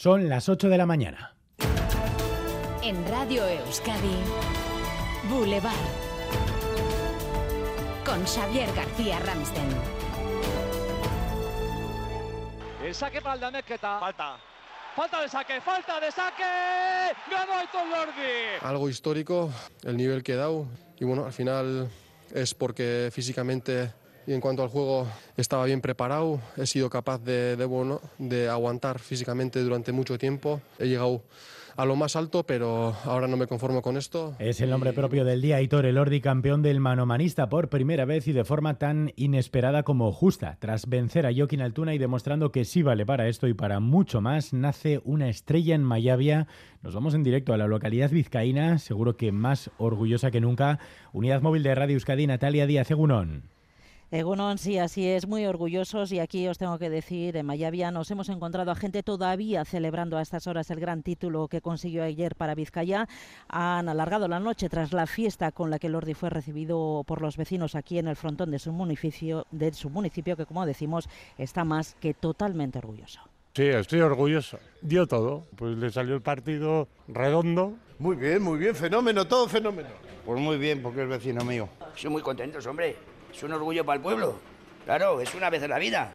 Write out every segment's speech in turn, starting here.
Son las 8 de la mañana. En Radio Euskadi, Boulevard. Con Xavier García Ramsten. El saque para el Damequeta. Falta. Falta de saque, falta de saque. Ganó Aitor Lordi. Algo histórico, el nivel que he dado. Y bueno, al final es porque físicamente y en cuanto al juego estaba bien preparado, he sido capaz de, de, bueno, de aguantar físicamente durante mucho tiempo. He llegado a lo más alto, pero ahora no me conformo con esto. Es el nombre propio del día, Aitor Elordi, campeón del manomanista por primera vez y de forma tan inesperada como justa. Tras vencer a Joaquín Altuna y demostrando que sí vale para esto y para mucho más, nace una estrella en Mayavia. Nos vamos en directo a la localidad vizcaína, seguro que más orgullosa que nunca. Unidad móvil de Radio Euskadi, Natalia Díaz Egunon. Egunon, sí, así es, muy orgullosos y aquí os tengo que decir, en Mayavia nos hemos encontrado a gente todavía celebrando a estas horas el gran título que consiguió ayer para Vizcaya. Han alargado la noche tras la fiesta con la que Lordi fue recibido por los vecinos aquí en el frontón de su municipio, de su municipio que como decimos está más que totalmente orgulloso. Sí, estoy orgulloso. Dio todo. Pues le salió el partido redondo. Muy bien, muy bien, fenómeno, todo fenómeno. Pues muy bien, porque es vecino mío. Estoy muy contentos, hombre. Es un orgullo para el pueblo. Claro, es una vez en la vida.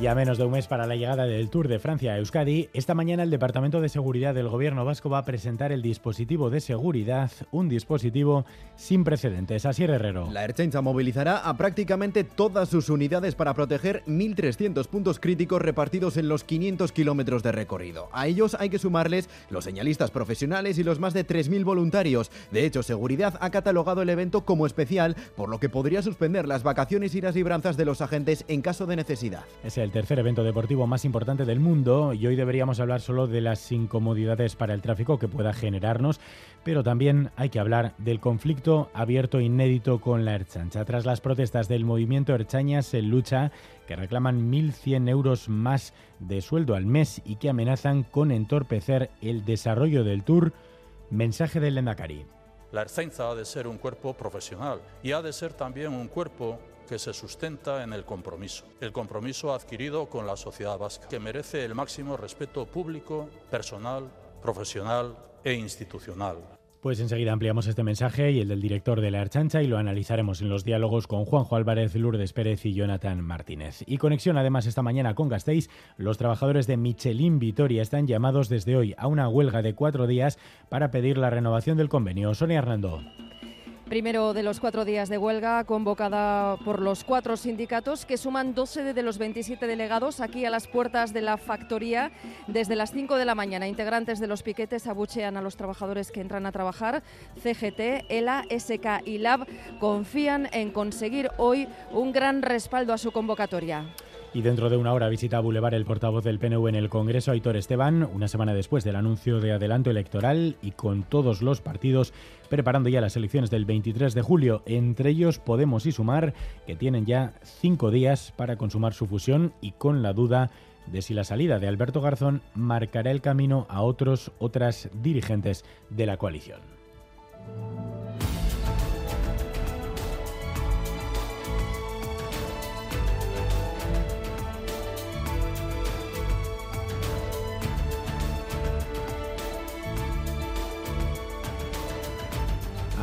Y a menos de un mes para la llegada del Tour de Francia a Euskadi, esta mañana el Departamento de Seguridad del Gobierno vasco va a presentar el dispositivo de seguridad, un dispositivo sin precedentes. Así Herrero. La Ertzaintza movilizará a prácticamente todas sus unidades para proteger 1.300 puntos críticos repartidos en los 500 kilómetros de recorrido. A ellos hay que sumarles los señalistas profesionales y los más de 3.000 voluntarios. De hecho, Seguridad ha catalogado el evento como especial, por lo que podría suspender las vacaciones y las libranzas de los agentes en caso de necesidad. Es el tercer evento deportivo más importante del mundo y hoy deberíamos hablar solo de las incomodidades para el tráfico que pueda generarnos, pero también hay que hablar del conflicto abierto e inédito con la Erchancha. Tras las protestas del movimiento Erchañas en lucha, que reclaman 1.100 euros más de sueldo al mes y que amenazan con entorpecer el desarrollo del Tour, mensaje del Lendakari. La Ertzaintza ha de ser un cuerpo profesional y ha de ser también un cuerpo que se sustenta en el compromiso, el compromiso adquirido con la sociedad vasca, que merece el máximo respeto público, personal, profesional e institucional. Pues enseguida ampliamos este mensaje y el del director de la Archancha y lo analizaremos en los diálogos con Juanjo Álvarez, Lourdes Pérez y Jonathan Martínez. Y conexión además esta mañana con Gasteiz, los trabajadores de Michelin Vitoria están llamados desde hoy a una huelga de cuatro días para pedir la renovación del convenio. Sonia Hernando. Primero de los cuatro días de huelga convocada por los cuatro sindicatos que suman 12 de los 27 delegados aquí a las puertas de la factoría desde las 5 de la mañana. Integrantes de los piquetes abuchean a los trabajadores que entran a trabajar. CGT, ELA, SK y LAB confían en conseguir hoy un gran respaldo a su convocatoria. Y dentro de una hora visita a Boulevard el portavoz del PNV en el Congreso, Aitor Esteban, una semana después del anuncio de adelanto electoral y con todos los partidos preparando ya las elecciones del 23 de julio, entre ellos Podemos y Sumar, que tienen ya cinco días para consumar su fusión y con la duda de si la salida de Alberto Garzón marcará el camino a otros otras dirigentes de la coalición.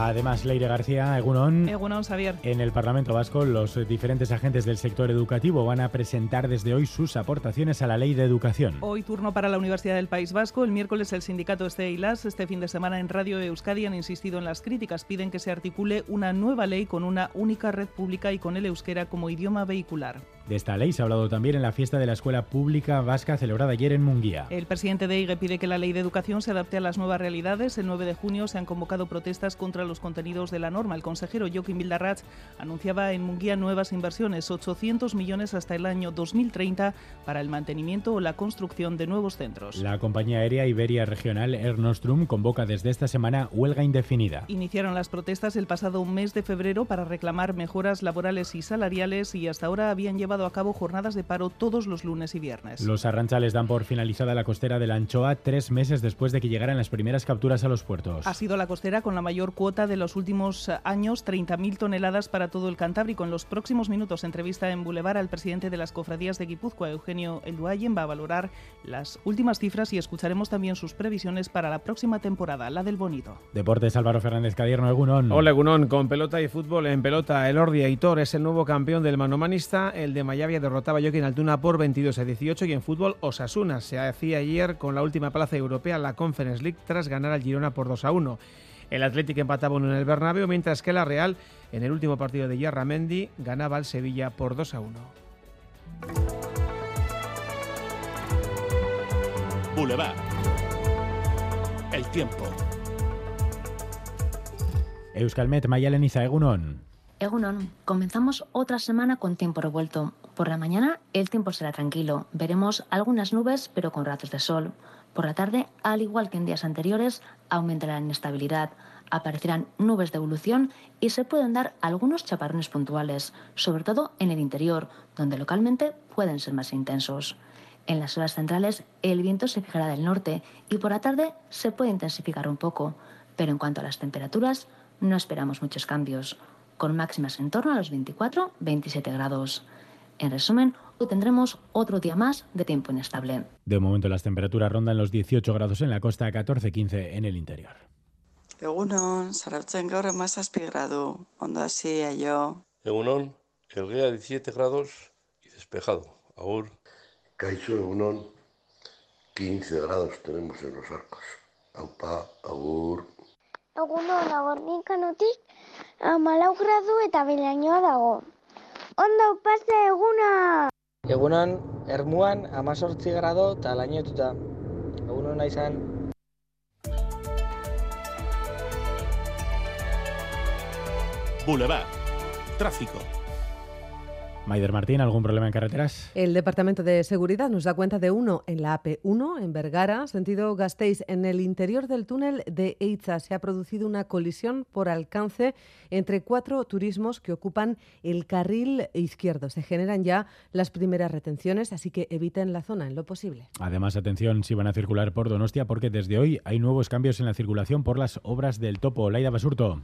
Además, Leire García, Egunon. Egunon, Xavier. En el Parlamento Vasco, los diferentes agentes del sector educativo van a presentar desde hoy sus aportaciones a la Ley de Educación. Hoy turno para la Universidad del País Vasco. El miércoles el sindicato este y las este fin de semana en Radio Euskadi han insistido en las críticas. Piden que se articule una nueva ley con una única red pública y con el euskera como idioma vehicular. De esta ley se ha hablado también en la fiesta de la Escuela Pública Vasca celebrada ayer en Munguía. El presidente de IGE pide que la ley de educación se adapte a las nuevas realidades. El 9 de junio se han convocado protestas contra los contenidos de la norma. El consejero Joaquín Bildarratz anunciaba en Munguía nuevas inversiones, 800 millones hasta el año 2030 para el mantenimiento o la construcción de nuevos centros. La compañía aérea Iberia Regional Air Nostrum convoca desde esta semana huelga indefinida. Iniciaron las protestas el pasado mes de febrero para reclamar mejoras laborales y salariales y hasta ahora habían llevado llevado a cabo jornadas de paro todos los lunes y viernes. Los arranchales dan por finalizada la costera de la anchoa tres meses después de que llegaran las primeras capturas a los puertos. Ha sido la costera con la mayor cuota de los últimos años, 30.000 toneladas para todo el Cantábrico. En los próximos minutos, entrevista en Boulevard al presidente de las cofradías de Guipúzcoa, Eugenio Elduayen, va a valorar las últimas cifras y escucharemos también sus previsiones para la próxima temporada, la del Bonito. Deportes Álvaro Fernández Cadierno, Egunon. Hola Egunon, con pelota y fútbol en pelota. El Ordi Aitor es el nuevo campeón del manomanista. El de Mayavia derrotaba a Joaquín Altuna por 22 a 18 y en fútbol Osasuna se hacía ayer con la última plaza europea la Conference League tras ganar al Girona por 2 a 1. El Atlético empataba uno en el Bernabéu, mientras que la Real, en el último partido de Yarramendi, ganaba al Sevilla por 2 a 1. Boulevard. El tiempo. Euskalmet, Mayalen Egunon. Egunon, comenzamos otra semana con tiempo revuelto. Por la mañana el tiempo será tranquilo. Veremos algunas nubes, pero con ratos de sol. Por la tarde, al igual que en días anteriores, aumentará la inestabilidad. Aparecerán nubes de evolución y se pueden dar algunos chaparrones puntuales, sobre todo en el interior, donde localmente pueden ser más intensos. En las horas centrales, el viento se fijará del norte y por la tarde se puede intensificar un poco. Pero en cuanto a las temperaturas, no esperamos muchos cambios, con máximas en torno a los 24-27 grados. En resumen, hoy tendremos otro día más de tiempo inestable. De momento las temperaturas rondan los 18 grados en la costa, 14-15 en el interior. Egunon, sarautzen gaur emazazpi gradu, ondo hasi yo. Egunon, el día 17 grados y despejado. Agur. Caixo, Egunon, 15 grados tenemos en los arcos. Aupa, agur. Egunon, agornikanotik, amalau gradu eta bilainoa dago. Ondo pase eguna! Egunon, ermuan, amazortzi grado eta lainotuta. Egunon izan. Boulevard. Tráfico. Maider Martín, ¿algún problema en carreteras? El Departamento de Seguridad nos da cuenta de uno en la AP1, en Vergara, sentido Gasteiz. En el interior del túnel de Eiza se ha producido una colisión por alcance entre cuatro turismos que ocupan el carril izquierdo. Se generan ya las primeras retenciones, así que eviten la zona en lo posible. Además, atención si van a circular por Donostia, porque desde hoy hay nuevos cambios en la circulación por las obras del topo. Laida Basurto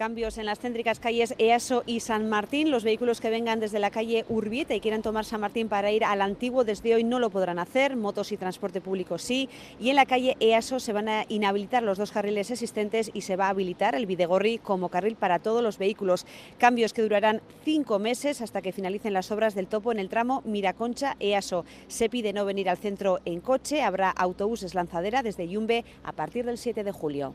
cambios en las céntricas calles EASO y San Martín. Los vehículos que vengan desde la calle Urbieta y quieran tomar San Martín para ir al antiguo desde hoy no lo podrán hacer, motos y transporte público sí. Y en la calle EASO se van a inhabilitar los dos carriles existentes y se va a habilitar el Videgorri como carril para todos los vehículos. Cambios que durarán cinco meses hasta que finalicen las obras del topo en el tramo Miraconcha-EASO. Se pide no venir al centro en coche, habrá autobuses lanzadera desde Yumbe a partir del 7 de julio.